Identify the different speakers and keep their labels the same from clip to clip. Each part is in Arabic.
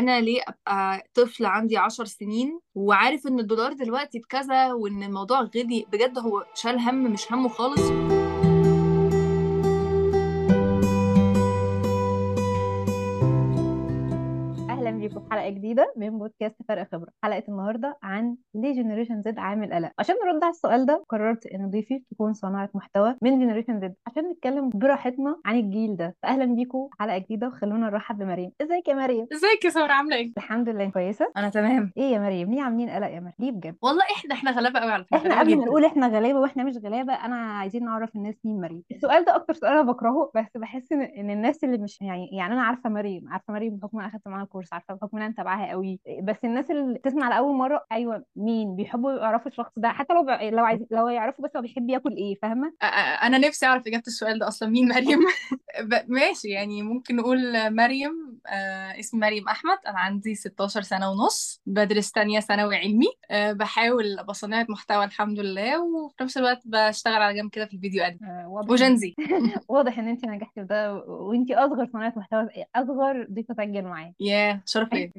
Speaker 1: أنا ليه أبقى طفل عندي عشر سنين وعارف إن الدولار دلوقتي بكذا وإن الموضوع غلي؟ بجد هو شال هم مش همه خالص؟
Speaker 2: حلقة جديدة من بودكاست فرق خبرة. حلقة النهارده عن ليه Generation Z عامل قلق. عشان نرد على السؤال ده قررت إن ضيفي تكون صانعه محتوى من Generation Z عشان نتكلم براحتنا عن الجيل ده. فأهلا بيكم حلقة جديدة وخلونا نرحب بمريم. إزيك يا مريم؟
Speaker 3: إزيك يا ساره عاملة إيه؟
Speaker 2: الحمد لله كويسة.
Speaker 1: أنا تمام.
Speaker 2: إيه يا مريم؟ ليه عاملين قلق يا مريم؟ ليه بجد؟
Speaker 1: والله إحنا إحنا غلابة قوي على
Speaker 2: فكرة.
Speaker 1: إحنا
Speaker 2: قبل ما نقول إحنا غلابة وإحنا مش غلابة أنا عايزين نعرف الناس مين مريم. السؤال ده أكتر سؤال أنا بكرهه بس بحس إن الناس اللي مش يعني يعني أنا عارفة مريم. عارفة مريم بحكم أخدت معاها كورس عارفة بحكم أنا متابعاها قوي. بس الناس اللي تسمع لأول مرة أيوه مين؟ بيحبوا يعرفوا الشخص ده. حتى لو. لو عايز لو يعرفوا بس هو بيحب ياكل
Speaker 3: إيه فاهمة؟ أنا نفسي أعرف إجابة السؤال ده أصلا. مين مريم؟ ماشي يعني ممكن نقول مريم آه اسمي مريم أحمد أنا عندي 16 سنة ونص بدرس تانية ثانوي علمي آه بحاول صانعه محتوى الحمد لله وفي نفس الوقت بشتغل على جنب كده في الفيديو إديت.
Speaker 2: آه واضح
Speaker 3: وجنزي
Speaker 2: واضح إن انت نجحتي في ده وانت أصغر صناعة محتوى أصغر ضيفة سجل معايا.
Speaker 3: يا شرف ليا.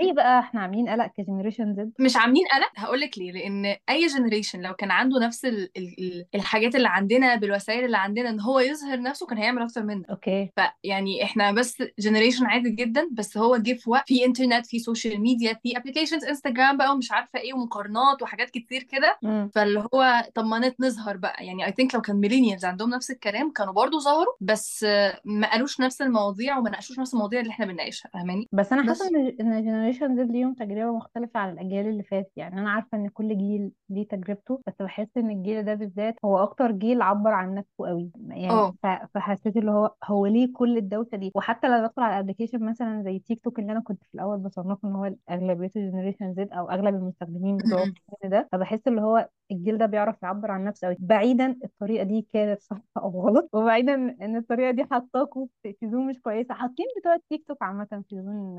Speaker 2: ليه بقى إحنا عاملين قلق ك Generation Z؟
Speaker 3: مش عاملين قلق هقول لك ليه لأن أي generation لو كان عنده نفس ال ال ال الحاجات اللي عندنا بالوسائل اللي عندنا إن هو يظهر نفسه كان هيعمل أكتر منا
Speaker 2: أوكي.
Speaker 3: فيعني إحنا بس generation عادي جدا بس هو جه في وقت في إنترنت في social media في applications انستجرام بقى ومش عارفة إيه ومقارنات وحاجات كتير كده. فاللي هو طب ما نظهر بقى. يعني I think لو كان millennials عندهم نفس الكلام كانوا برضو ظهروا بس ما قالوش نفس المواضيع وما ناقشوش نفس المواضيع اللي إحنا بنناقشها فاهماني؟
Speaker 2: بس أنا
Speaker 3: حاسة
Speaker 2: إن إن Generation Z ليهم تجربة مختلفة عن الأجيال اللي فاتت. يعني أنا عارفة إن كل جيل ليه تجربته بس بحس إن الجيل ده بالذات هو أكتر جيل عبر عن نفسه قوي. يعني فحسيت اللي هو هو ليه كل الدوشة دي؟ وحتى لو بدخل على application مثلا زي تيك توك اللي أنا كنت في الأول بصنفه إن هو اغلبيته Generation Z أو أغلب المستخدمين بتوع ده فبحس اللي هو الجيل ده بيعرف يعبر عن نفسه قوي بعيدا الطريقة دي كانت صح أو غلط وبعيدا إن الطريقة دي حطاكوا في zone مش كويسة. حاطين بتوع التيك توك عامة في zone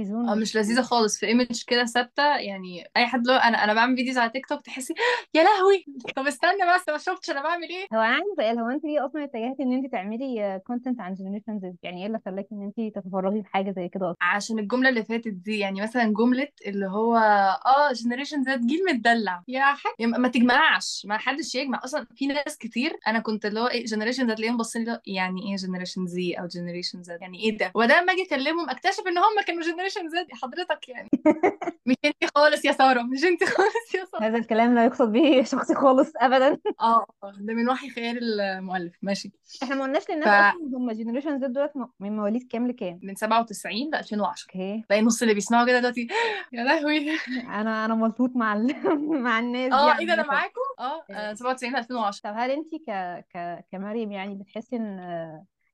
Speaker 3: آه
Speaker 2: مش
Speaker 3: مش لذيذه خالص. في image كده ثابتة يعني أي حد لو أنا أنا بعمل فيديوز على تيك توك تحسي يا لهوي! طب استنى بس ما شفتش أنا بعمل إيه؟
Speaker 2: هو أنا عندي سؤال هو أنت ليه أصلا اتجهتي إن أنت تعملي content عن Generation Z؟ يعني إيه اللي خلاكي إن أنت تتفرغي في حاجة زي كده أصلا؟
Speaker 3: عشان الجملة اللي فاتت دي يعني مثلا جملة اللي هو آه Generation Z جيل متدلع. يا حاج يعني ما تجمعش ما حدش يجمع. أصلا في ناس كتير أنا كنت اللي هو إيه Generation Z تلاقيهم باصين لي يعني إيه Generation Z أو Generation Z؟ يعني إيه ده؟ وده لما أجي أكلمهم أكتشف إن هم كانوا Generation Z حضرتك يعني. مش انت خالص يا سارة مش انت خالص يا سارة.
Speaker 2: هذا الكلام لا يقصد به شخصي خالص ابدا.
Speaker 3: آه ده من وحي خيال المؤلف. ماشي.
Speaker 2: إحنا ما قلناش للناس
Speaker 3: ف
Speaker 2: أصلا هم Generation Z دولت من مواليد كام لكام؟
Speaker 3: من 97 ل 2010
Speaker 2: أوكي.
Speaker 3: تلاقي نص اللي بيسمعوا كده دلوقتي يا لهوي.
Speaker 2: أنا أنا ملطوط مع ال... مع الناس
Speaker 3: آه إيه ده
Speaker 2: أنا
Speaker 3: معاكم؟ آه آه، 97 ل 2010
Speaker 2: طب هل انت ك... ك... كمريم يعني بتحسي إن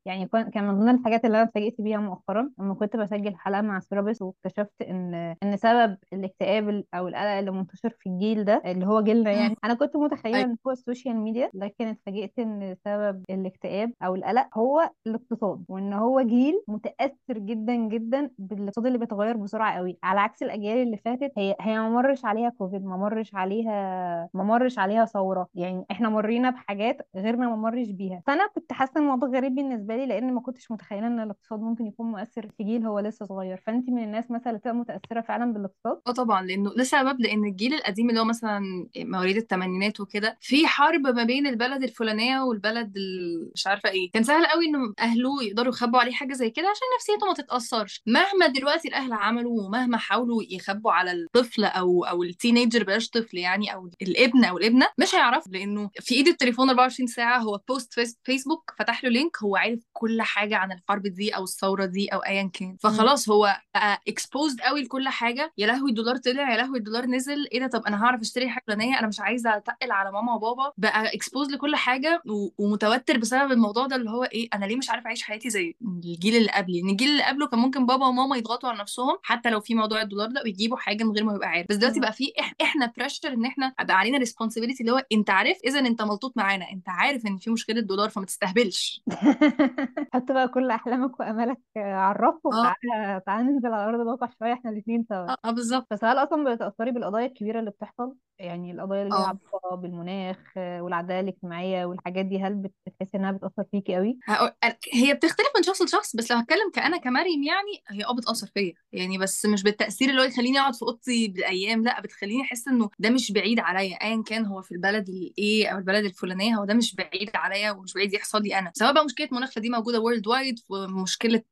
Speaker 2: يعني كان كان من ضمن الحاجات اللي أنا اتفاجئت بيها مؤخرا لما كنت بسجل حلقة مع therapist واكتشفت إن إن سبب الاكتئاب ال- أو القلق اللي منتشر في الجيل ده اللي هو جيلنا. يعني أنا كنت متخيلة
Speaker 3: أيوة.
Speaker 2: إن هو ال social media لكن اتفاجئت إن سبب الاكتئاب أو القلق هو الاقتصاد وإن هو جيل متأثر جدا جدا بالاقتصاد اللي بيتغير بسرعة قوي على عكس الأجيال اللي فاتت هي هي ما مرش عليها كوفيد ما مرش عليها ما مرش عليها ثورة يعني إحنا مرينا بحاجات غيرنا ما مرش بيها فأنا كنت حاسة الموضوع غريب بالنسبة لي لأن ما كنتش متخيلة إن الاقتصاد ممكن يكون مؤثر في جيل هو لسه صغير. فانت من الناس مثلا اللي تبقى متأثرة فعلا بالاقتصاد؟
Speaker 3: آه طبعا لأنه لسبب لأن الجيل القديم اللي هو مثلا مواليد الثمانينات وكده في حرب ما بين البلد الفلانية والبلد ال- مش عارفة إيه. كان سهل قوي إنه أهله يقدروا يخبوا عليه حاجة زي كده عشان نفسيته ما تتأثرش. مهما دلوقتي الأهل عملوا ومهما حاولوا يخبوا على الطفل أو أو ال teenager بلاش طفل يعني أو الابن أو الابنة مش هيعرف لأنه في إيد التليفون 24 ساعة هو post فيس فيسبوك فتح له link هو عارف كل حاجة عن الحرب دي أو الثورة دي أو ايا كان. فخلاص هو بقى exposed قوي لكل حاجة. يا لهوي الدولار طلع يا لهوي الدولار نزل. إيه ده؟ طب أنا هعرف أشتري حاجة فلانية؟ أنا مش عايزة أتقل على ماما وبابا. بقى exposed لكل حاجة و- ومتوتر بسبب الموضوع ده اللي هو إيه أنا ليه مش عارف أعيش حياتي زي الجيل اللي قبلي؟ إن الجيل اللي قبله كان ممكن بابا وماما يضغطوا على نفسهم حتى لو في موضوع الدولار ده ويجيبوا حاجة من غير ما يبقى عارف. بس دلوقتي. بقى في إح إحنا pressure إن إحنا بقى علينا responsibility اللي هو أنت عارف؟ اذا أنت ملطوط معانا. أنت عارف إن في مشكلة دولار فما تستهبلش.
Speaker 2: حط بقى كل أحلامك وأمالك على الرف
Speaker 3: آه.
Speaker 2: وتعالى تعالى ننزل على أرض الواقع شوية إحنا الاثنين سوا.
Speaker 3: آه آه، بالظبط.
Speaker 2: بس هل أصلا بتتاثري بالقضايا الكبيرة اللي بتحصل؟ يعني القضايا اللي ليها
Speaker 3: آه.
Speaker 2: علاقة بالمناخ آه، والعدالة الاجتماعية والحاجات دي هل بت- بتحسي إنها بتأثر فيكي قوي
Speaker 3: هقول- هي بتختلف من شخص لشخص بس لو هتكلم كأنا كمريم يعني هي آه بتأثر فيا. يعني بس مش بالتأثير اللي هو يخليني أقعد في أوضتي بالأيام لأ بتخليني أحس إنه ده مش بعيد عليا. ايا كان هو في البلد الايه أو البلد الفلانية هو ده مش بعيد عليا ومش بعيد يحصل لي أنا. سواء بقى مشكلة مناخ فدي موجودة وورلد وايد ومشكلة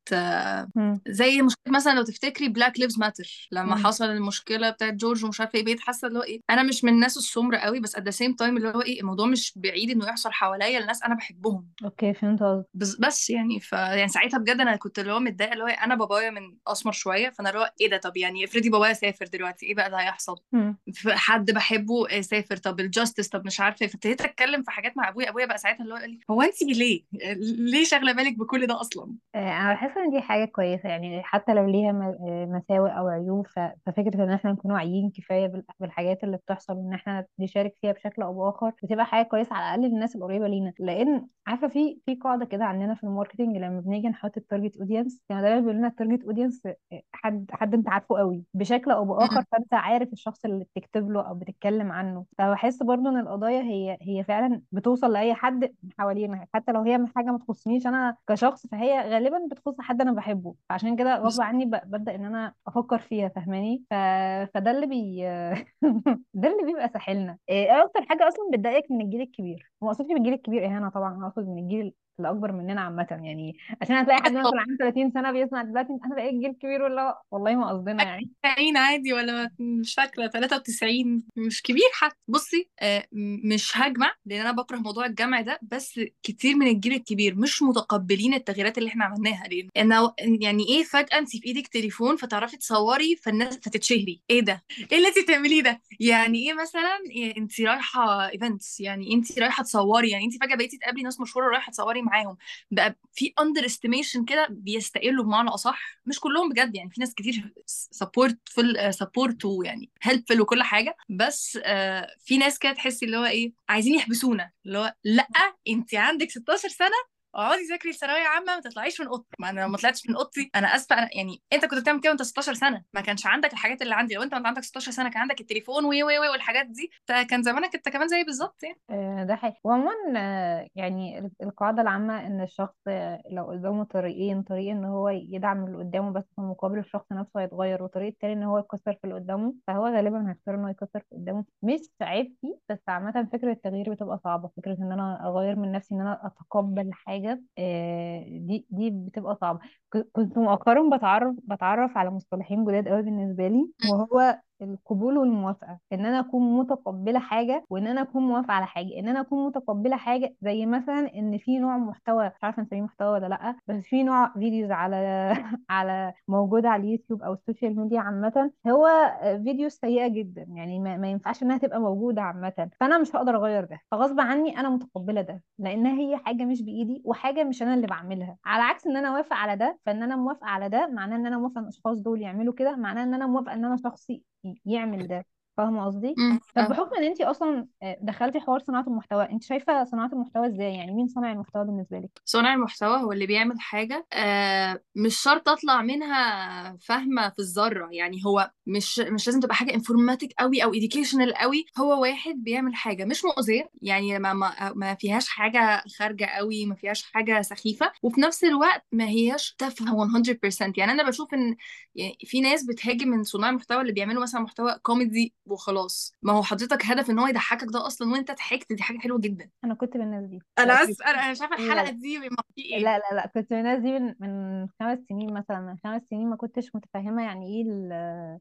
Speaker 2: مم.
Speaker 3: زي مشكلة مثلا لو تفتكري Black Lives Matter لما. حصل المشكلة بتاعت جورج ومش عارفة إيه بقيت حاسة اللي هو إيه أنا مش من الناس السمر قوي بس at the same time اللي هو إيه الموضوع مش بعيد إنه يحصل حواليا الناس أنا بحبهم.
Speaker 2: أوكي فهمت قصدك.
Speaker 3: بس بس يعني ف يعني ساعتها بجد أنا كنت اللي هو متضايقة اللي هو أنا بابايا من أسمر شوية فأنا اللي هو إيه ده طب يعني افرضي بابايا سافر دلوقتي إيه بقى ده هيحصل؟ حد بحبه سافر طب ال justice طب مش عارفة إيه فابتديت أتكلم في حاجات مع أبويا أبويا بقى ساعتها اللي هو قال لي هو انت ليه؟ ليه شاغلة بالك بكل ده أصلا.
Speaker 2: آه، أنا بحس إن دي حاجة كويسة يعني حتى لو ليها آه، مساوئ أو عيوب ف- ففكرة إن إحنا نكون واعيين كفاية بال- بالحاجات اللي بتحصل وإن إحنا نشارك فيها بشكل أو بآخر بتبقى حاجة كويسة على الأقل للناس القريبة لينا. لأن عارفة في في قاعدة كده عندنا في ال marketing لما بنيجي نحط ال target audience يعني دايما بيقول لنا ال target audience حد حد أنت عارفه قوي بشكل أو
Speaker 3: بآخر
Speaker 2: فأنت عارف الشخص اللي بتكتب له أو بتتكلم عنه. فبحس برضو إن القضايا هي هي فعلا بتوصل لأي حد حوالينا حتى لو هي حاجة ما تخصنيش أنا كشخص فهي غالبا بتخص حد أنا بحبه فعشان كده غصب عني ببدأ إن أنا أفكر فيها فاهماني؟ ف... فده اللي بي ده اللي بيبقى ساحلنا. إيه أكتر حاجة أصلا بتضايقك من الجيل الكبير؟ وما اقصدش بالجيل الكبير اهانه طبعا اقصد من الجيل الأكبر مننا عامة يعني عشان هتلاقي حد مثلا عنده 30 سنة بيسمع دلوقتي أنا بقيت جيل كبير ولا والله ما قصدنا يعني.
Speaker 3: 90 عادي ولا مش فاكرة 93 مش كبير حتى. بصي آه، مش هجمع لأن أنا بكره موضوع الجمع ده بس كتير من الجيل الكبير مش متقبلين التغييرات اللي إحنا عملناها إنه يعني إيه فجأة أنت في إيدك تليفون فتعرفي تصوري فالناس فتتشهري. إيه ده؟ إيه اللي أنت بتعمليه ده؟ يعني إيه مثلا؟ إيه أنت رايحة events يعني أنت رايحة تصوري؟ يعني أنت فجأة بقيتي تقابلي ناس مشهورة رايحة تصوري معاهم. بقى في underestimation كده بيستقلوا بمعنى أصح. مش كلهم بجد يعني في ناس كتير support full support ويعني helpful وكل حاجة. بس آه في ناس كده تحسي اللي هو إيه عايزين يحبسونا. اللي هو لأ انت عندك 16 سنة اقعدي ذاكري ثانويه عامة ما تطلعيش من أوضتي. ما أنا ما طلعتش من أوضتي أنا آسفة أنا يعني أنت كنت بتعمل كده وأنت 16 سنة. ما كانش عندك الحاجات اللي عندي. لو أنت وانت عندك 16 سنة كان عندك التليفون وي وي وي والحاجات دي. تا- كان زمانك انت كمان زي بالظبط يعني.
Speaker 2: آه، ده حقيقي. وعموما آه، يعني ال- القاعدة العامة إن الشخص لو قدامه طريقين طريق إن هو يدعم اللي قدامه بس في مقابل الشخص نفسه هيتغير وطريق التاني إن هو يكسر في اللي قدامه فهو غالبا هيختار إن هو يكسر في قدامه. مش عيب فيه بس عامة فكرة التغيير بتبقى صعبة. فكرة إن أنا أغير من نفسي إن أنا أتقبل حاجة آه، دي دي بتبقى صعبة. ك- كنت مؤخرا بتعرف بتعرف على مصطلحين جداد قوي بالنسبة لي وهو القبول والموافقة إن أنا أكون متقبلة حاجة وإن أنا أكون موافقة على حاجة إن أنا أكون متقبلة حاجة زي مثلا إن في نوع محتوى مش عارفة نسميه محتوى ولا لأ بس في نوع فيديوز على على موجودة على اليوتيوب أو السوشيال ميديا عامة هو فيديو سيئة جدا يعني ما, ما ينفعش إنها تبقى موجودة عامة. فأنا مش هقدر أغير ده فغصب عني أنا متقبلة ده لأن هي حاجة مش بإيدي وحاجة مش أنا اللي بعملها. على عكس إن أنا أوافق على ده فإن أنا موافقة على ده معناه إن أنا موافقة إن الأشخاص دول يعملوا كده معناه إن أنا موافقة إن أنا شخصي يعمل ده. فاهمة قصدي؟
Speaker 3: امم
Speaker 2: طب
Speaker 3: فاهمة.
Speaker 2: بحكم إن انت أصلا آه، دخلتي حوار صناعة المحتوى انت شايفة صناعة المحتوى إزاي يعني مين صانع المحتوى بالنسبة لك؟
Speaker 3: صانع المحتوى هو اللي بيعمل حاجة آه مش شرط أطلع منها فاهمة في الذرة يعني هو مش مش لازم تبقى حاجة انفورماتيك قوي أو educational قوي هو واحد بيعمل حاجة مش مؤذية يعني ما, ما, ما فيهاش حاجة خارجة قوي ما فيهاش حاجة سخيفة وفي نفس الوقت ما هياش تافهة 100% يعني أنا بشوف إن يعني في ناس بتهاجم من صناع المحتوى اللي بيعملوا مثلا محتوى كوميدي وخلاص. ما هو حضرتك هدف إن هو يضحكك ده أصلا وأنت ضحكت دي حاجة حلوة جدا.
Speaker 2: أنا كنت من الناس دي. أنا
Speaker 3: اسف أنا مش عارفة
Speaker 2: الحلقة
Speaker 3: دي ما في إيه؟
Speaker 2: لا لا لا كنت من الناس دي من من خمس سنين مثلا من خمس سنين ما كنتش متفهمة يعني إيه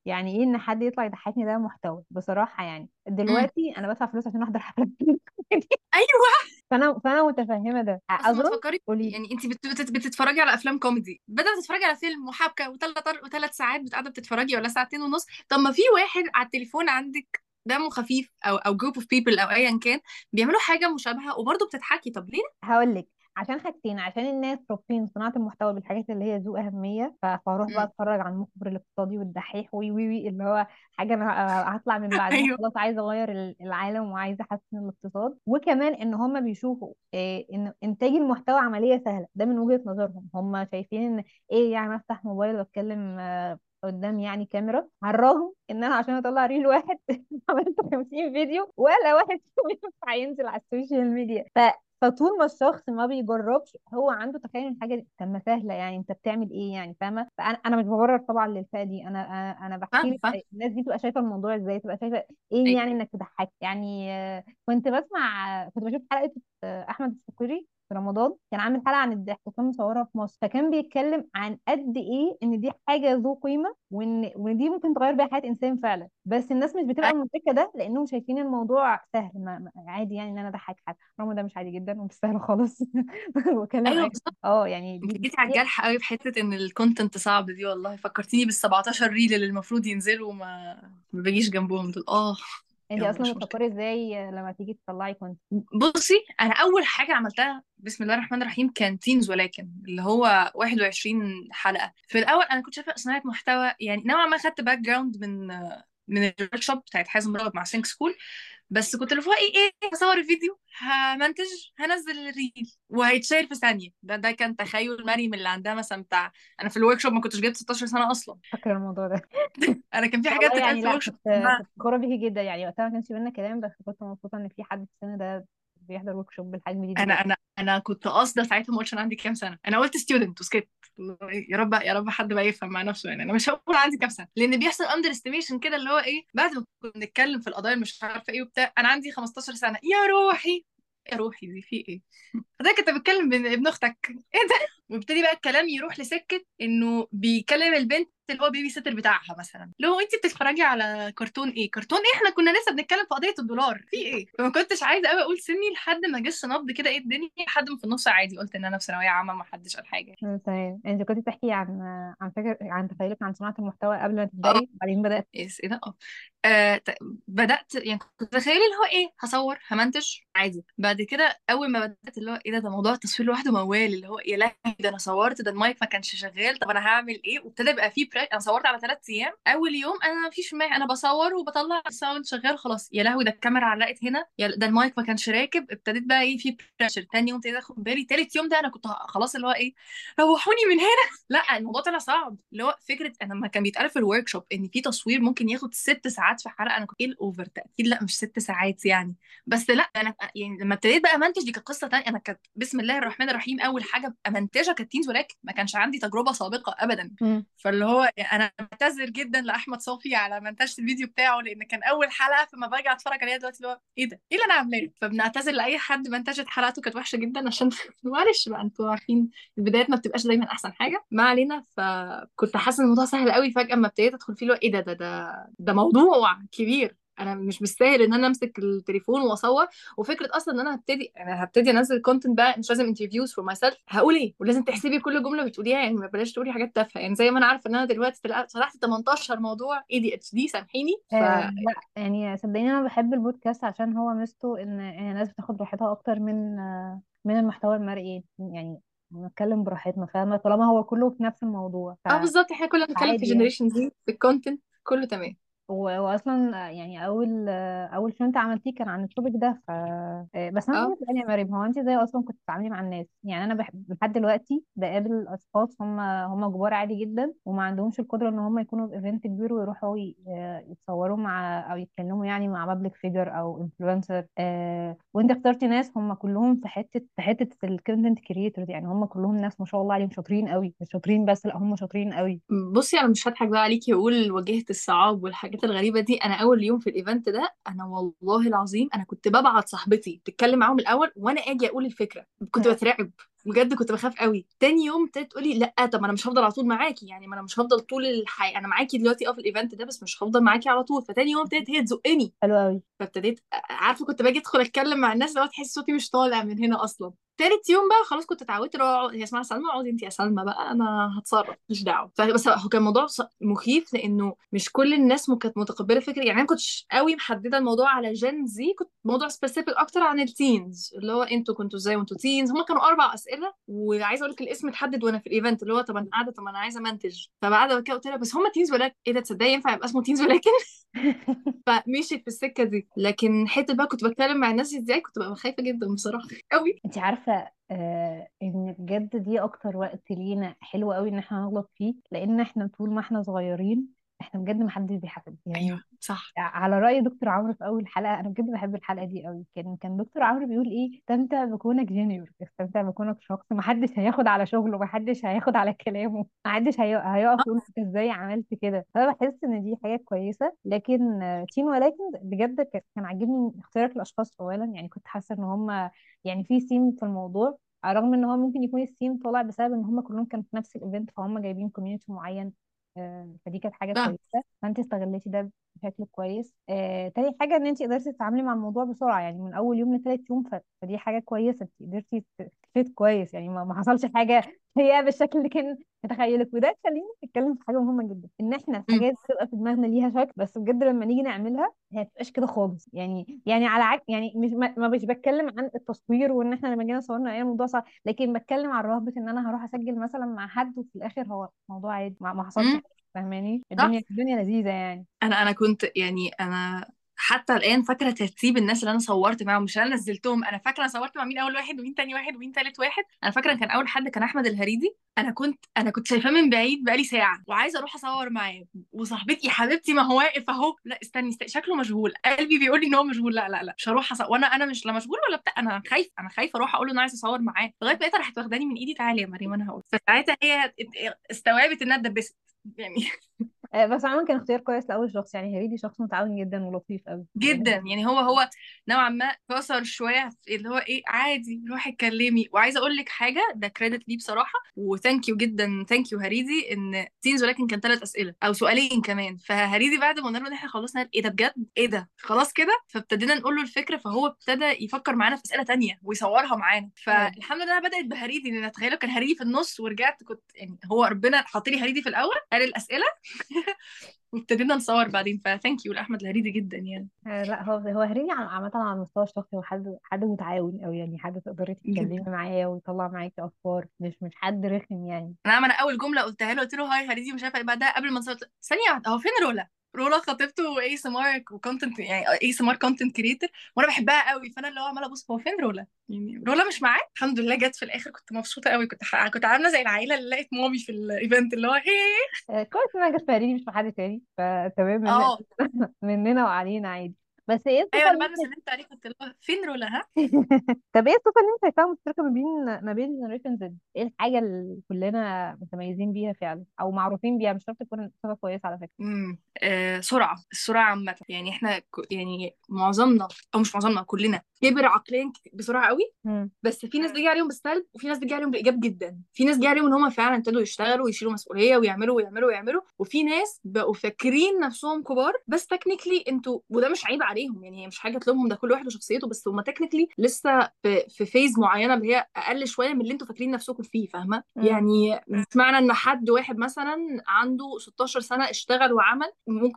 Speaker 2: يعني إيه إن حد يطلع يضحكني ده محتوى بصراحة يعني.
Speaker 3: إمم.
Speaker 2: دلوقتي أنا بدفع فلوس عشان أحضر حفلات.
Speaker 3: أيوه.
Speaker 2: فأنا فأنا متفهمة ده. أظن
Speaker 3: تفكري
Speaker 2: قولي لي.
Speaker 3: يعني أنت بت... بت... بتتفرجي على أفلام كوميدي. بدل ما تتفرجي على فيلم وحبكة وثلاث وثلاث ساعات قاعدة بتتفرجي ولا ساعتين ونص طب ما في واحد على التليفون عندك دمه خفيف أو أو جروب اوف بيبل أو ايا كان بيعملوا حاجة مشابهة وبرضه بتضحكي. طب ليه؟
Speaker 2: هقول لك عشان حاجتين عشان الناس رابطين صناعة المحتوى بالحاجات اللي هي ذو أهمية فاروح بقى. أتفرج على المخبر الاقتصادي والدحيح وي وي وي اللي هو حاجة أنا هطلع من بعدها.
Speaker 3: أيوه.
Speaker 2: خلاص عايزة أغير ال- العالم وعايزة أحسن الاقتصاد. وكمان إن هم بيشوفوا إيه إن إنتاج المحتوى عملية سهلة. ده من وجهة نظرهم. هم شايفين إن إيه يعني أفتح موبايل وأتكلم آه، قدام يعني كاميرا على الرغم ان أنا عشان اطلع reel واحد عملت 50 فيديو ولا واحد فيهم ينفع ينزل على السوشيال ميديا. ف فطول ما الشخص ما بيجربش هو عنده تخيل إن الحاجة دي طب ما سهلة يعني انت بتعمل إيه يعني فاهمة؟ فأنا أنا مش ببرر طبعا للفئة دي أنا أنا بحكي لك الناس دي تبقى شايفة الموضوع إزاي تبقى شايفة إيه
Speaker 3: أيوة.
Speaker 2: يعني إنك تضحك. يعني كنت بسمع كنت بشوف حلقة آه، أحمد السقري في رمضان كان عامل حلقة عن الضحك وكان مصورها في مصر فكان بيتكلم عن قد إيه إن دي حاجة ذو قيمة وإن وإن دي ممكن تغير بيها حياة إنسان فعلا. بس الناس مش بتبقى مدركة ده لأنهم شايفين الموضوع سهل ما ما- عادي يعني إن أنا أضحك حد. رغم ده مش عادي جدا ومش سهل خالص. وكلام
Speaker 3: أيوه
Speaker 2: اي
Speaker 3: بالظبط.
Speaker 2: آه يعني أنت
Speaker 3: جيتي على الجرح قوي في حتة إن ال content صعب دي والله. فكرتيني بال 17 reel اللي المفروض ينزلوا وما ما بيجيش جنبهم دول. آه.
Speaker 2: انت
Speaker 3: يلا
Speaker 2: أصلا
Speaker 3: مش مشكلة.
Speaker 2: بتفكري إزاي لما تيجي تطلعي cont
Speaker 3: بصي أنا اول حاجة عملتها بسم الله الرحمن الرحيم كان teens ولكن اللي هو 21 حلقة. في الأول أنا كنت شايفة صناعة محتوى يعني نوعا ما خدت background من من ال workshop بتاعت حازم رغد مع Think School بس كنت اللي هو إيه إيه هصور الفيديو همنتج هنزل ال reel وهيت share في ثانية. ده ده كان تخيل مريم اللي عندها مثلا بتاع أنا في ال workshop ما كنتش جبت 16 سنة أصلا.
Speaker 2: فاكرة الموضوع ده.
Speaker 3: أنا كان في حاجات
Speaker 2: يعني
Speaker 3: في ال workshop
Speaker 2: كنت فخوره بيكي جدا يعني وقتها ما كانش بينا كلام بس كنت مبسوطة إن في حد في السن ده بيحضر workshop بالحجم دي أنا
Speaker 3: أنا أنا كنت قاصدة ساعتها ما قلتش أنا عندي كام سنة. أنا قلت student وسكت يا رب يا رب حد بقى يفهم مع نفسه يعني. أنا مش هقول عندي كام سنة. لأن بيحصل underestimation كده اللي هو إيه بعد ما كنا بنتكلم في القضايا مش عارفة إيه وبتاع أنا عندي 15 سنة. يا روحي. يا روحي دي في إيه؟ ده كنت بتكلم بين ابن أختك. إيه ده؟ وابتدي بقى الكلام يروح لسكة إنه بيكلم البنت اللي هو babysitter بتاعها مثلا. اللي هو انت بتتفرجي على كرتون إيه؟ كرتون إيه؟ إحنا كنا لسه بنتكلم في قضية الدولار. في إيه؟ فما كنتش عايزة قوي أقول سني لحد ما جس نبض كده إيه الدنيا لحد ما في النص عادي قلت إن أنا في ثانوية عامة ما حدش قال
Speaker 2: حاجة. تمام أنت كنت بتحكي عن عن فكره عن تخيلك عن صناعة المحتوى قبل ما تبدأي؟ وبعدين بدأت؟
Speaker 3: yes إيه ده؟ آه. آه، بدأت يعني كنت متخيله اللي هو إيه؟ هصور همنتج عادي. بعد كده أول ما بدأت اللي هو إيه ده؟ ده موضوع التصوير لوحده موال اللي هو يا لهوي. ده أنا صورت ده المايك ما كانش شغال. طب أنا هعمل إيه؟ وابتدى يبقى فيه pre... أنا صورت على ثلاث أيام. أول يوم أنا ما فيش أنا بصور وبطلع ال sound شغال خلاص. يا لهوي ده الكاميرا علقت هنا. يا ده المايك ما كانش راكب. ابتديت بقى إيه في pressure تاني يوم ابتديت آخد بالي. تالت يوم ده أنا كنت خلاص اللي هو إيه روحوني من هنا. لأ الموضوع طلع صعب. اللي هو فكرة أنا لما كان بيتقال في ال workshop إن في تصوير ممكن ياخد ست ساعات في حلقة أنا كنت إيه ال over تاكيد لأ مش ست ساعات يعني. بس لأ أنا يعني لما ابتديت بقى منتج دي كانت قصة تانية. أنا كانت بسم الله الرحمن الرحيم أول حاجة امنتجها كانت تينز ولكن ما كانش عندي تجربة سابقة ابدا. فاللي هو أنا بعتذر جدا لأحمد صوفي على منتجة الفيديو بتاعه لأن كان أول حلقة فما باجي أتفرج عليها دلوقتي اللي هو إيه ده؟ إيه اللي أنا عاملاه؟ فبنعتذر لأي حد منتجت حلقته كانت وحشة جدا عشان معلش بقى أنتوا عارفين البدايات ما بتبقاش دايما أحسن حاجة. ما علينا فكنت حاسة الموضوع سهل قوي. فجأة اما ابتديت أدخل فيه اللي هو إيه ده؟ ده ده ده موضوع كبير. أنا مش مستاهل إن أنا أمسك التليفون وأصور. وفكرة أصلا إن أنا هبتدي أنا هبتدي أنزل content بقى مش لازم interviews for myself هقول إيه؟ ولازم تحسبي كل جملة بتقوليها يعني ما بلاش تقولي حاجات تافهة. يعني زي ما أنا عارفة إن أنا دلوقتي شرحت 18 موضوع ADHD سامحيني. ف
Speaker 2: آه لا يعني صدقيني أنا بحب البودكاست عشان هو ميزته إن الناس بتاخد راحتها أكتر من من المحتوى المرئي. يعني نتكلم براحتنا فاهمة؟ طالما هو كله في نفس الموضوع. ف-
Speaker 3: آه بالظبط. إحنا كلنا بنتكلم في
Speaker 2: يعني.
Speaker 3: Generation Z في ال content كله تمام.
Speaker 2: و- واصلا يعني أول أول show أنت عملتيه كان عن ال topic ده ف آه، بس أنا
Speaker 3: آه.
Speaker 2: عايزه اسالك يا مريم هو أنت إزاي أصلا كنت بتتعاملي مع الناس؟ يعني أنا بحب لحد دلوقتي بقابل أشخاص هم هم كبار عادي جدا وما عندهمش القدرة إن هم يكونوا في event كبير ويروحوا ي- آه، يتصوروا مع أو يتكلموا يعني مع public figure أو influencer آه وأنت اخترتي ناس هم كلهم في حتة في حتة ال content creators يعني هم كلهم ناس ما شاء الله عليهم شاطرين قوي مش شاطرين بس لأ هم شاطرين قوي
Speaker 3: بصي أنا مش هضحك بقى عليكي واقول واجهت الصعاب والحاجات الغريبة دي. أنا أول يوم في ال event ده أنا والله العظيم أنا كنت ببعت صاحبتي تتكلم معاهم الأول وأنا آجي أقول الفكرة. كنت بترعب. بجد كنت بخاف قوي. تاني يوم ابتدت تقولي لأ طب ما أنا مش هفضل على طول معاكي يعني ما أنا مش هفضل طول الحياة أنا معاكي دلوقتي أه في ال event ده بس مش هفضل معاكي على طول. فتاني يوم ابتدت هي تزقني.
Speaker 2: حلو قوي.
Speaker 3: فابتديت عارفة كنت باجي ادخل اتكلم مع الناس لو تحس صوتي مش طالع من هنا أصلا. تالت يوم بقى خلاص كنت اتعودت اللي هو هي اسمها سلمى؟ اقعدي انت يا سلمى بقى أنا هتصرف مش دعوة. فبس هو كان الموضوع مخيف لأنه مش كل الناس كانت متقبلة فكرة. يعني أنا ما كنتش قوي محددة الموضوع على Gen Z كنت موضوع specific أكتر عن ال teens اللي هو أنتوا كنتوا إزاي وأنتوا teens هم كانوا أربع أسئلة وعايزة أقول لك الاسم اتحدد وأنا في ال event اللي هو طب أنا قاعدة طب أنا عايزة منتج. فبعد كده قلت لها بس هم teens ولكن إيه ده تصدقي ينفع يبقى اسمه teens ولكن فمشيت في السكة دي. لكن حتة بقى كنت بتكلم مع الناس إزاي كنت ببقى خايفة جدا بصراحة قوي.
Speaker 2: انت عارفة آه إن بجد دي أكتر وقت لينا حلو قوي إن إحنا نغلط فيه لأن إحنا طول ما إحنا صغيرين إحنا بجد محدش بيحاسب يعني
Speaker 3: أيوه صح.
Speaker 2: على رأي دكتور عمرو في أول حلقة أنا بجد بحب الحلقة دي قوي كان كان دكتور عمرو بيقول إيه؟ استمتع بكونك junior استمتع بكونك شخص محدش هياخد على شغله محدش هياخد على كلامه محدش هي... هيقف يقول أنت إزاي عملت كده. فأنا بحس إن دي حاجة كويسة لكن teens ولكن بجد كان عاجبني اختيارك الأشخاص أولا. يعني كنت حاسة إن هم يعني في سيم في الموضوع الرغم إن هو ممكن يكون السيم طالع بسبب إن هم كلهم كانوا في نفس ال event فهم جايبين community معين. آه، فدي كانت
Speaker 3: حاجة
Speaker 2: كويسة. فانت استغلتي ده بشكل كويس. آه، تاني حاجة إن انت قدرتي تتعاملي مع الموضوع بسرعة يعني من أول يوم لتالت يوم ف... فدي حاجة كويسة انت قدرتي تفيد كويس يعني ما, ما حصلش حاجة سيئة بالشكل اللي كان متخيلك. وده خلينا نتكلم في حاجة مهمة جدا إن
Speaker 3: إحنا.
Speaker 2: الحاجات بتبقى في دماغنا ليها شكل بس بجد لما نيجي نعملها هي ما بتبقاش كده خالص. يعني يعني على عكس يعني مش ما ما مش بتكلم عن التصوير وإن إحنا لما جينا صورنا إيه الموضوع صعب لكن بتكلم عن رهبة إن أنا هروح أسجل مثلا مع حد وفي الآخر هو موضوع عادي ما, ما حصلش فاهماني؟
Speaker 3: صح.
Speaker 2: الدنيا الدنيا لذيذة يعني.
Speaker 3: أنا أنا كنت يعني أنا حتى الآن فاكرة ترتيب الناس اللي أنا صورت معاهم مش أنا نزلتهم أنا فاكرة أنا صورت مع مين أول واحد ومين تاني واحد ومين تالت واحد. أنا فاكرة كان أول حد كان أحمد الهريدي. أنا كنت أنا كنت شايفاه من بعيد بقالي ساعة وعايزة أروح أصور معاه وصاحبتي حبيبتي ما هو واقف أهو. لا استني استني شكله مشغول. قلبي بيقول لي إن هو مشغول. لا لا لا مش هروح أصور. وأنا أنا مش لا مشغول ولا بتاع. أنا خايفه أنا خايفه أروح أقول له أنا عايزة أصور معاه. لغاية بقيت راحت واخداني من إيدي تعالي يا مريم أنا هقول. فساعتها هي استوعبت إنها اتدبست. يعني
Speaker 2: آه، بس عموما كان اختيار كويس لأول شخص يعني هريدي شخص متعاون جدا ولطيف قوي
Speaker 3: جدا. يعني هو هو نوعا ما كسر شوية في اللي هو إيه عادي روحي اتكلمي. وعايزة أقول لك حاجة ده credit ليه بصراحة. و thank you جدا thank you هريدي إن teens ولكن كان ثلاث أسئلة أو سؤالين كمان. فهريدي بعد ما قلنا له إن إحنا خلصنا إيه ده بجد؟ إيه ده؟ خلاص كده؟ فابتدينا نقول له الفكرة فهو ابتدى يفكر معانا في أسئلة تانية ويصورها معانا. فالحمد لله بدأت بهريدي لأن تخيلوا كان هريدي في النص ورجعت كنت يعني هو ربنا حاط لي هريدي في الأول قال الأسئلة. وابتدينا نصور بعدين ف thank you لأحمد الهريدي جدا يعني.
Speaker 2: آه، لا هو هو هريدي عامة على المستوى الشخصي هو حد حد متعاون أوي يعني حد تقدري تتكلمي معاه ويطلع معاكي أفكار مش مش حد رخم يعني.
Speaker 3: أنا أنا أول جملة قلتها له قلت له hi هريدي مش عارفة إيه بعدها قبل ما نصور ثانية واحدة هو فين رولا رولا خطيبته ASMR و content يعني ASMR content creator وأنا بحبها قوي. فأنا اللي هو عمالة أبص هو فين رولا يعني رولا مش معاه الحمد لله جت في الآخر كنت مبسوطة قوي. كنت ح... كنت عاملة زي العيلة اللي لقيت مامي في ال event اللي هو
Speaker 2: إيه كويس أنا جت في مش في حد تاني. فتمام
Speaker 3: آه.
Speaker 2: مننا وعلينا عادي. بس إيه الصفة
Speaker 3: أيوه أنا
Speaker 2: اللي
Speaker 3: بعد ما سلمت كنت اللي هو فين رولا ها؟
Speaker 2: طب إيه الصفة اللي انت شايفاها مشتركة ما بين ما بين Generation Z؟ إيه الحاجة اللي كلنا متميزين بيها فعلا أو معروفين بيها؟ مش شرط تكون صفة كويسة على فكرة.
Speaker 3: امم آه سرعة السرعة عامة. يعني إحنا ك... يعني معظمنا أو مش معظمنا كلنا كبر عقليا بسرعة قوي
Speaker 2: مم.
Speaker 3: بس في ناس بيجي عليهم بالسلب وفي ناس بيجي عليهم بالايجاب جدا. في ناس بيجي عليهم إن هم فعلا ابتدوا يشتغلوا ويشيلوا مسؤولية ويعملوا ويعملوا ويعملوا وفي ناس بقوا فاكرين نفسهم كبار بس technically أنتوا وده مش عيب عليهم يعني هي مش حاجة تلومهم ده كل واحد وشخصيته بس هم technically لسه في في phase معينة اللي هي أقل شوية من اللي أنتوا فاكرين نفسكم فيه
Speaker 2: فاهمة.
Speaker 3: يعني مش معنى إن حد واحد مثلا عنده 16 سنة اشتغل وعمل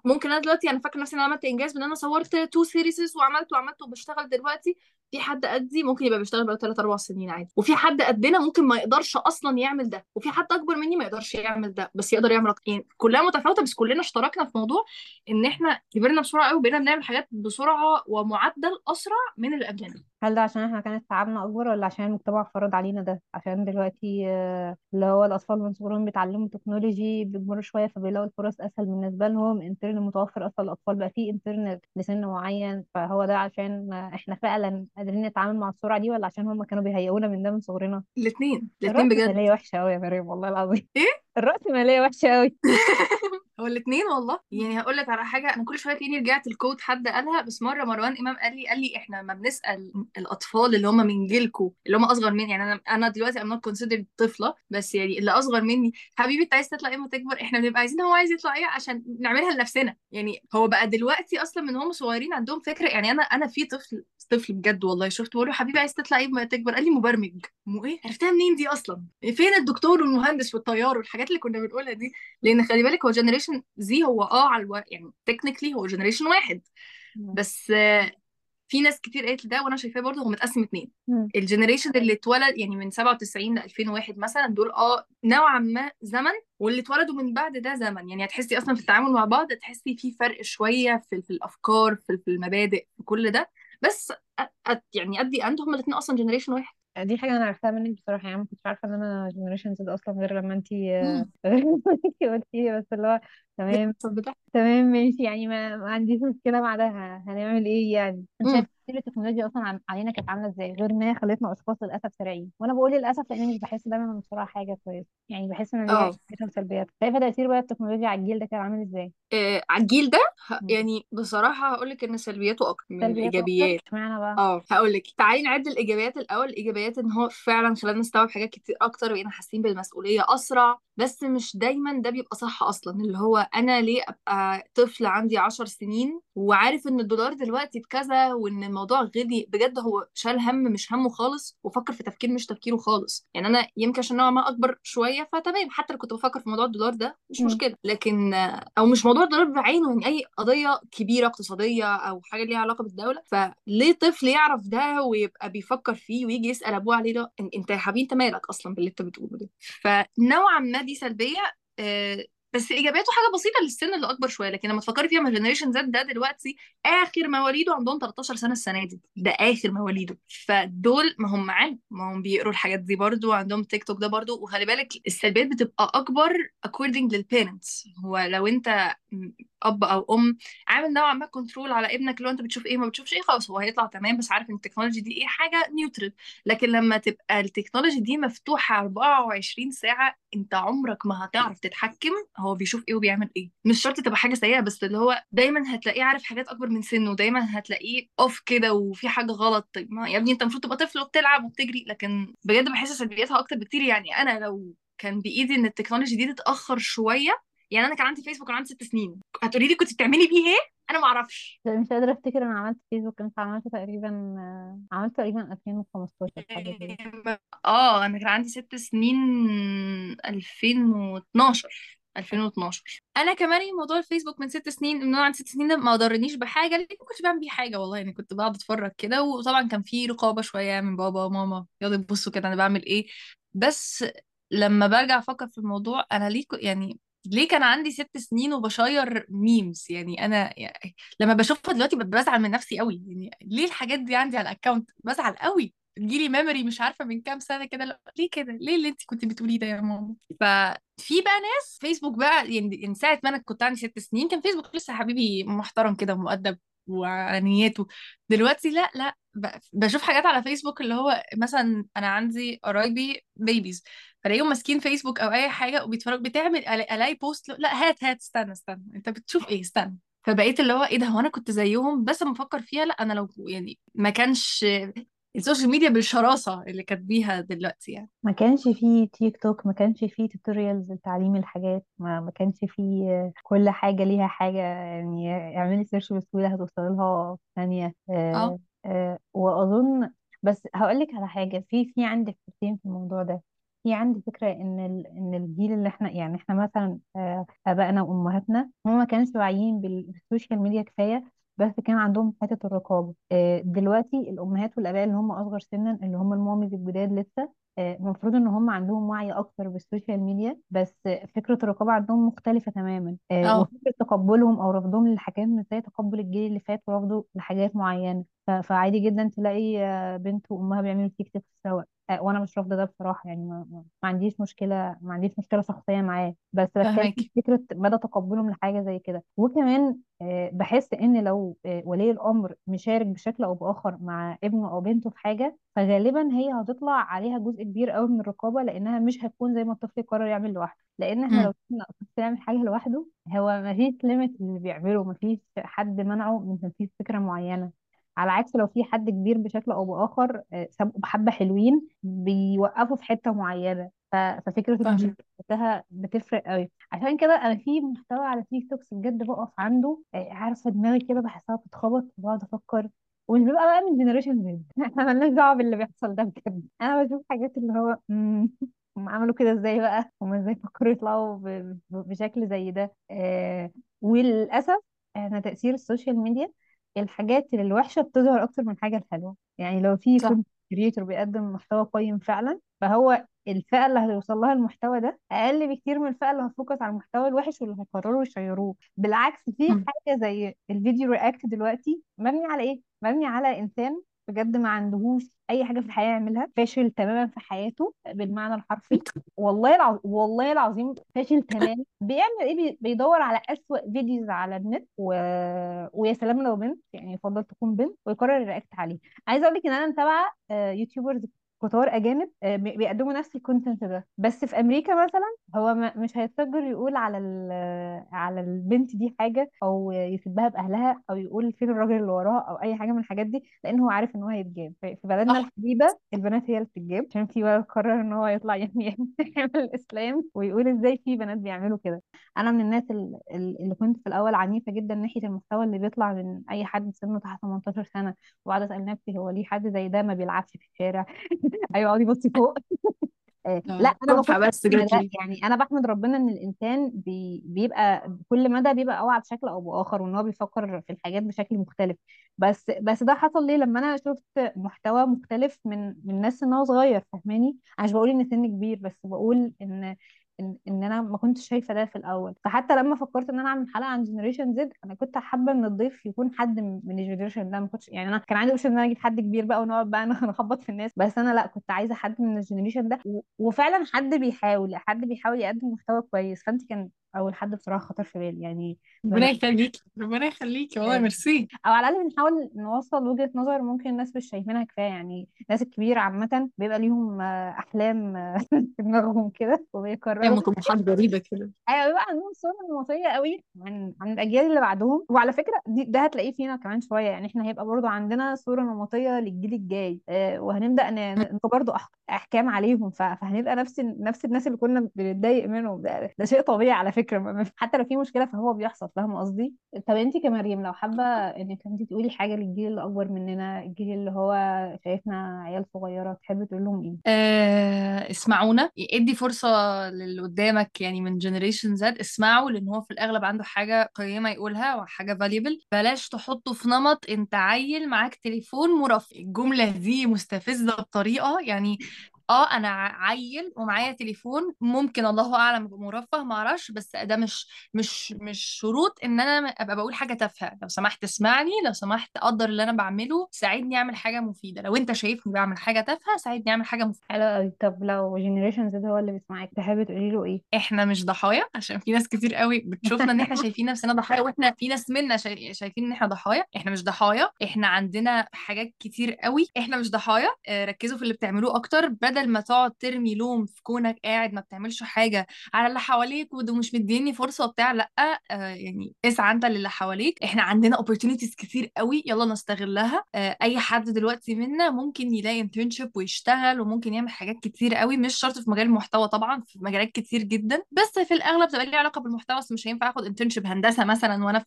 Speaker 3: ممكن أنا دلوقتي أنا فاكرة نفسي إن أنا عملت إنجاز بإن أنا صورت two series وعملت وعملت وبشتغل دلوقتي في حد قدي ممكن يبقى بيشتغل بقاله 3 4 سنين عادي. وفي حد قدنا ممكن ما يقدرش أصلا يعمل ده. وفي حد أكبر مني ما يقدرش يعمل ده بس يقدر يعمل أكتر. يعني كلها متفاوتة بس كلنا اشتركنا في موضوع إن إحنا كبرنا بسرعة قوي وبقينا بنعمل حاجات بسرعة ومعدل أسرع من اللي قبلنا.
Speaker 2: هل ده عشان إحنا كانت تعبنا أكبر ولا عشان المجتمع فرض علينا ده؟ عشان دلوقتي آه، اللي هو الأطفال من صغرهم بيتعلموا technology بيكبروا شوية فبيلاقوا الفرص أسهل بالنسبة لهم. intern متوفر أصلا الأطفال بقى فيه intern لسن معين فهو ده عشان إحنا فعلا قادرين نتعامل مع السرعة دي ولا عشان هم كانوا بيهيئونا من ده من صغرنا؟
Speaker 3: الاثنين الاثنين بجد.
Speaker 2: الرأسمالية وحشة قوي يا مريم والله العظيم.
Speaker 3: إيه؟
Speaker 2: الرأسمالية وحشة قوي
Speaker 3: هو الاثنين والله. يعني هقول لك على حاجة أنا كل شوية تلاقيني رجعت ل quote حد قالها بس مرة مروان إمام قال لي قال لي إحنا ما بنسأل الأطفال اللي هم من جيلكم اللي هم أصغر مني يعني أنا أنا دلوقتي I'm not considered طفلة بس يعني اللي أصغر مني حبيبي أنت عايز تطلع إيه ما تكبر؟ إحنا بنبقى عايزين هو عايز يطلع إيه عشان نعملها لنفسنا. يعني هو بقى دلوقتي أصلا من هم صغيرين عندهم فكرة يعني أنا أنا في طفل طفل بجد والله شفت بقول له حبيبي عايز تطلع إيه ما تكبر؟ قال لي مبرمج. مو إيه؟ عرفتها منين دي أصلا؟ فين الدكتور والمهندس والطيار والحاجات اللي كنا بنقولها دي؟ لأن خلي بالك هو Generation Z هو آه على ألو... يعني technically هو generation واحد. بس في ناس كتير قالت ده وأنا شايفاه برضه هو متقسم اتنين.
Speaker 2: ال
Speaker 3: generation اللي اتولد يعني من 97 ل 2001 مثلا دول آه نوعا ما زمن واللي اتولدوا من بعد ده زمن. يعني هتحسي أصلا في التعامل مع بعض تحسي في فرق شوية في, في الأفكار في, في المبادئ في كل ده. بس أ... أ... يعني ادي انت هما الاثنين أصلا generation واحد.
Speaker 2: دي حاجة أنا عرفتها منك بصراحة يعني ما كنتش عارفة إن أنا generation Z أصلا غير لما أنتي
Speaker 3: مم.
Speaker 2: غير لما أنتي قلتيلي بس اللي هو تمام. تمام ماشي. يعني ما, ما عنديش مشكلة مع ده ه- هنعمل إيه يعني؟ انت شايف
Speaker 3: مم.
Speaker 2: تأثير التكنولوجيا أصلا عن- علينا كانت عاملة إزاي غير إن هي خلتنا أشخاص للأسف سريعين. وأنا بقول للأسف لأن مش بحس دايما إن بصراحة حاجة كويسة يعني بحس إن ليها
Speaker 3: آه.
Speaker 2: ايجابياتها وسلبياتها شايفة تأثير بقى التكنولوجيا على الجيل ده كان عامل إزاي؟
Speaker 3: آه، على الجيل ده؟ ه-
Speaker 2: مم.
Speaker 3: يعني بصراحة هقول لك إن سلبياته أكتر من
Speaker 2: سلبياته أكتر؟
Speaker 3: الإيجابيات.
Speaker 2: إشمعنى بقى؟
Speaker 3: آه هقول لك تعالي نعد الإيجابيات الأول. الإيجابيات إن هو فعلا خلانا نستوعب حاجات كتير أكتر بقينا حاسين بالمسؤولية أسرع. بس مش دايما ده بيبقى صح أصلا. اللي هو أنا ليه أبقى طفل عندي عشر سنين وعارف إن الدولار دلوقتي بكذا وإن الموضوع غلي بجد هو شال هم مش همه خالص وفكر في تفكير مش تفكيره خالص. يعني أنا يمكن عشان نوعا ما أكبر شوية فتمام حتى لو كنت بفكر في موضوع الدولار ده مش. مشكلة. لكن أو مش موضوع الدولار بعينه يعني أي قضية كبيرة اقتصادية أو حاجة ليها علاقة بالدولة. فليه طفل يعرف ده ويبقى بيفكر فيه ويجي يسأل أبوه عليه؟ ده أنت يا حبيبي أنت مالك أصلا باللي أنت بتقوله ده؟ فنوعا ما دي سلبية. آه، بس إيجابياته حاجة بسيطة للسن اللي أكبر شوية لكن لما تفكري فيها من جنريشن زد ده دلوقتي آخر مواليده عندهم 13 سنة السنة دي. ده آخر مواليده. فدول ما هم معانا ما هم بيقروا الحاجات دي برضو عندهم تيك توك ده برضو. وخلي بالك السلبيات بتبقى أكبر according لل parents هو لو أنت أب أو أم عامل نوعا ما control على ابنك لو أنت بتشوف إيه ما بتشوفش إيه خلاص هو هيطلع تمام بس عارف إن ال technology دي إيه حاجة neutral لكن لما تبقى ال technology دي مفتوحة 24 ساعة أنت عمرك ما هتعرف تتحكم هو بيشوف إيه وبيعمل إيه. مش شرط تبقى حاجة سيئة بس اللي هو دايما هتلاقيه عارف حاجات أكبر من سنه دايما هتلاقيه off كده وفي حاجة غلط. طيب ما يا ابني أنت المفروض تبقى طفل وبتلعب وبتجري لكن بجد بحس سلبياتها أكتر بكتير. يعني أنا لو كان بإيدي إن ال technology دي تتأخر شوية يعني أنا كان عندي فيسبوك وأنا عندي ست سنين. هتقولي لي كنت بتعملي بيه إيه؟ أنا ما أعرفش.
Speaker 2: مش قادرة أفتكر أنا عملت فيسبوك إمتى عملته تقريبا عملته تقريبا 2015 حاجة كده.
Speaker 3: آه أنا كان عندي ست سنين 2012 2012 أنا كمان موضوع الفيسبوك من ست سنين من عندي ست سنين ده ما ضرنيش بحاجة لأن ما كنتش بعمل بيه حاجة والله. يعني كنت بقعد أتفرج كده وطبعا كان في رقابة شوية من بابا وماما. يقعدوا يبصوا كده أنا بعمل إيه. بس لما برجع أفكر في الموضوع أنا ليه يعني ليه كان عندي ست سنين وبشير memes يعني أنا يعني لما بشوفها دلوقتي بزعل من نفسي قوي. يعني ليه الحاجات دي عندي على ال account بزعل قوي. تجيلي memory مش عارفة من كام سنة كده. ليه كده؟ ليه اللي انت كنت بتقوليه ده يا ماما؟ ففي بقى ناس فيسبوك بقى يعني ساعة ما أنا كنت عندي ست سنين كان فيسبوك لسه حبيبي محترم كده ومؤدب وعلى نياته دلوقتي لا لا بشوف حاجات على فيسبوك اللي هو مثلا أنا عندي قرايبي babies فلاقيهم ماسكين فيسبوك أو أي حاجة وبيتفرج بتعمل ألاقي post لأ هات هات استنى استنى. أنت بتشوف إيه؟ استنى. فبقيت اللي هو إيه ده؟ هو أنا كنت زيهم بس لما أفكر فيها لأ أنا لو يعني ما كانش ال social media بالشراسة اللي كانت بيها دلوقتي يعني.
Speaker 2: ما كانش فيه تيك توك ما كانش فيه tutorials لتعليم الحاجات ما, ما كانش فيه آه، كل حاجة ليها حاجة يعني اعملي search بسهولة هتوصلي لها في ثانية.
Speaker 3: آه
Speaker 2: آه. آه وأظن بس هقولك على حاجة في في عندي فكرتين في الموضوع ده؟ في عندي فكرة إن ال... إن الجيل اللي إحنا يعني إحنا مثلا آه آبائنا وأمهاتنا هم ما كانوش واعيين بال- بال social media كفاية بس كان عندهم حتة الرقابة. آه دلوقتي الأمهات والآباء اللي هم أصغر سنا اللي هم ال mommies الجداد لسه آه، المفروض إن هم عندهم وعي أكتر بال social media بس فكرة الرقابة عندهم مختلفة تماما. آه،
Speaker 3: آه.
Speaker 2: وفكرة تقبلهم أو رفضهم للحاجات مش زي تقبل الجيل اللي فات ورفضه لحاجات معينة. ف- فعادي جدا تلاقي آه، بنت وأمها بيعملوا تيك توك سوا. آه، وأنا مش رافضه ده بصراحة يعني ما, ما ما عنديش مشكلة ما عنديش مشكلة شخصيه معاه بس بتكلم في فكرة مدى تقبلهم لحاجة زي كده. وكمان آه، بحس إن لو آه، ولي الأمر مشارك بشكل أو بآخر مع ابنه أو بنته في حاجة فغالبا هي هتطلع عليها جزء كبير قوي من الرقابة لأنها مش هتكون زي ما الطفل يقرر يعمل لوحده. لأن إحنا لو
Speaker 3: امم
Speaker 2: سيبنا الطفل يعمل حاجة لوحده هو ما فيش ليميت اللي بيعمله ما فيش حد منعه من تنفيذ فكرة معينة. على عكس لو في حد كبير بشكل أو بآخر آه، سابقه بحبه حلوين بيوقفوا في حتة معينة. ف- ففكرة المشاركه
Speaker 3: فاهمك.
Speaker 2: وقتها بتفرق قوي عشان كده أنا في محتوى على تيك توك بجد بقف عنده آه، عارفة دماغي كده بحسها بتتخبط وبقعد أفكر. ومش بيبقى بقى من جنريشن زد إحنا مالناش دعوة باللي بيحصل ده بجد. أنا بشوف حاجات اللي هو مم، هم عملوا كده إزاي بقى؟ هم إزاي فكروا يطلعوا ب- ب- بشكل زي ده؟ آه وللأسف أنا تأثير ال social media الحاجات اللي الوحشة بتظهر أكتر من الحاجة الحلوة. يعني لو في
Speaker 3: صح.
Speaker 2: content creator بيقدم محتوى قيم فعلا فهو الفئة اللي هيوصل لها المحتوى ده أقل بكتير من الفئة اللي هت focus على المحتوى الوحش واللي هيقرروا يشيروه. بالعكس في حاجة زي ال video react دلوقتي مبني على إيه؟ مبني على إنسان بجد ما عندهوش أي حاجة في الحياة يعملها. فاشل تماما في حياته بالمعنى الحرفي. والله العظيم والله العظيم فاشل تماما. بيعمل إيه؟ بي- بيدور على أسوأ videos على النت و... ويا سلام لو بنت يعني يفضل تكون بنت ويقرر ال react عليه. عايزة أقول لك إن أنا متابعة آه، YouTubers كتار أجانب آه، بي- بيقدموا نفس ال content ده. بس في أمريكا مثلا هو ما مش هيتفجر يقول على ال... على البنت دي حاجة أو يسبها بأهلها أو يقول فين الراجل اللي وراها أو أي حاجة من الحاجات دي لأن هو عارف إن هو هيتجاب. في في بلدنا
Speaker 3: صح.
Speaker 2: الحبيبة البنات هي اللي بتتجاب عشان في ولد قرر إن هو يطلع يعني يعمل الاسلام ويقول إزاي في بنات بيعملوا كده. أنا من الناس ال- ال- اللي كنت في الأول عنيفة جدا ناحية المحتوى اللي بيطلع من أي حد سنه تحت 18 سنة وقاعده أسأل نفسي هو ليه حد زي ده ما بيلعبش في الشارع؟ أيوه يبصي فوق. آه، لا
Speaker 3: آه،
Speaker 2: أنا
Speaker 3: تحفة بس جات لي
Speaker 2: يعني أنا بحمد ربنا إن الإنسان بي بيبقى كل مدى بيبقى أوعى بشكل أو بآخر وإن هو بيفكر في الحاجات بشكل مختلف. بس بس ده حصل ليه؟ لما أنا شفت محتوى مختلف من من ناس سنها صغير فاهماني؟ أنا مش بقول إن سن كبير بس بقول إن ان إن أنا ما كنتش شايفة ده في الأول. فحتى لما فكرت إن أنا أعمل حلقة عن generation Z أنا كنت حابة إن الضيف يكون حد من ال generation ده. ما كنتش يعني أنا كان عندي option إن أنا أجيب حد كبير بقى ونقعد بقى نخبط في الناس. بس أنا لأ كنت عايزة حد من ال generation ده. وفعلا حد بيحاول حد بيحاول يقدم محتوى كويس. فانت كان أول حد بصراحة خطر في بالي يعني
Speaker 3: ربنا يخليكي ربنا يخليكي والله ميرسي.
Speaker 2: أو على الأقل بنحاول نوصل وجهة نظر ممكن الناس مش شايفينها كفاية يعني الناس الكبيرة عامة بيبقى ليهم آه، أحلام آه، في دماغهم كده
Speaker 3: هي
Speaker 2: وبيقرروا.
Speaker 3: طموحات غريبة كده.
Speaker 2: أيوه بيبقى عندهم صورة نمطية قوي عن عن الأجيال اللي بعدهم. وعلى فكرة دي ده هتلاقيه فينا كمان شوية يعني إحنا هيبقى برضو عندنا صورة نمطية للجيل الجاي آه وهنبدأ ن- ن- برضو أحكام عليهم فهنبقى نفس نفس الناس اللي كنا بنتضايق منهم. ده, ده شيء طبيعي على فكرة. ما- حتى لو في مشكلة فهو بيحصل فاهمه قصدي؟ طب انت كمريم لو حابة انك انت تقولي حاجة للجيل اللي اكبر مننا الجيل اللي هو شايفنا عيال صغيرة تحبي تقول لهم إيه؟
Speaker 3: آه اسمعونا. ادي فرصة للي قدامك يعني من generation Z. اسمعوا لأن هو في الأغلب عنده حاجة قيمة يقولها وحاجة valuable بلاش تحطه في نمط انت عيل معاك تليفون مرفه. الجملة دي مستفزة بطريقة يعني آه أنا عيل ومعايا تليفون ممكن الله أعلم أبقى مرفه ما أعرفش بس ده مش مش مش شروط إن أنا أبقى بقول حاجة تافهة. لو سمحت اسمعني لو سمحت قدر اللي أنا بعمله ساعدني أعمل حاجة مفيدة. لو أنت شايفني بعمل حاجة تافهة ساعدني أعمل حاجة مفيده
Speaker 2: حلو قوي طب لو generation Z هو اللي بيسمعك تحبي تقولي له إيه؟
Speaker 3: إحنا مش ضحايا عشان في ناس كتير قوي بتشوفنا إن إحنا شايفين نفسنا ضحايا وإحنا في ناس منا شاي- شايفين إن إحنا ضحايا. إحنا مش ضحايا إحنا عندنا حاجات كتير قوي إحنا مش ضحايا آه ركزوا في اللي بتعملوه أكتر بدل ما تقعد ترمي لوم في كونك قاعد ما بتعملش حاجة على اللي حواليك وده مش مديني فرصة وبتاع لأ آه يعني اسعى أنت للي حواليك. إحنا عندنا opportunities كتير قوي يلا نستغلها. آه أي حد دلوقتي منا ممكن يلاقي internship ويشتغل وممكن يعمل حاجات كتير قوي مش شرط في مجال المحتوى طبعا في مجالات كتير جدا. بس في الأغلب تبقى ليها علاقة بالمحتوى بس مش هينفع آخد انترنشيب هندسة مثلا وأنا في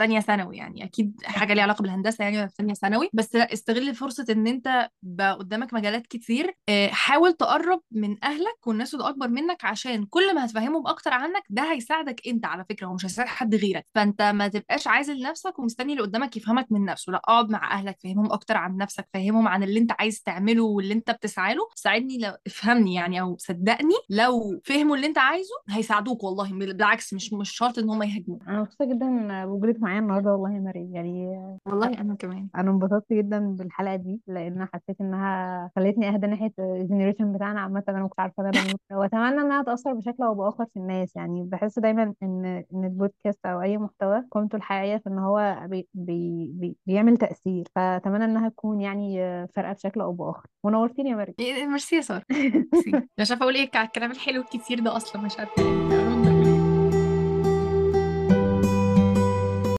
Speaker 3: تانية ثانوي يعني. أكيد حاجة ليها علاقة بالهندسة يعني وأنا في تانية ثانوي. بس استغل فرصة إن أنت بقى قدامك مجالات كتير. آه، حاول تقرب من أهلك والناس اللي أكبر منك عشان كل ما هتفهمهم أكتر عنك ده هيساعدك أنت على فكرة هو مش هيساعد حد غيرك. فأنت ما تبقاش عازل نفسك ومستني اللي قدامك يفهمك من نفسه. لا اقعد مع أهلك فهمهم أكتر عن نفسك فهمهم عن اللي أنت عايز تعمله واللي أنت بتسعى له. ساعدني لو افهمني يعني أو صدقني لو فهموا اللي أنت عايزه هيساعدوك والله. بالعكس مش مش شرط إن هم يهاجموك.
Speaker 2: أنا مبسوطة جدا بوجودك معايا النهارده والله يا مريم. يعني
Speaker 3: والله أنا كمان.
Speaker 2: أنا انبسطت جدا بالحلقة دي لأن حسيت إنها خلتني أهدى ناحية ال generation بتاعنا عامة أنا ما كنتش عارفة ده بموت وأتمنى إنها تأثر بشكل أو بآخر في الناس. يعني بحس دايما إن إن البودكاست أو أي محتوى قيمته الحقيقية في إن هو بي بي بي بيعمل تأثير. فأتمنى إنها تكون يعني فارقة بشكل أو بآخر. ونورتيني يا مريم.
Speaker 3: إيه، ميرسي يا سارة. ميرسي. مش عارفة أقول إيه على الكلام الحلو الكتير ده أصلا مش عارفة.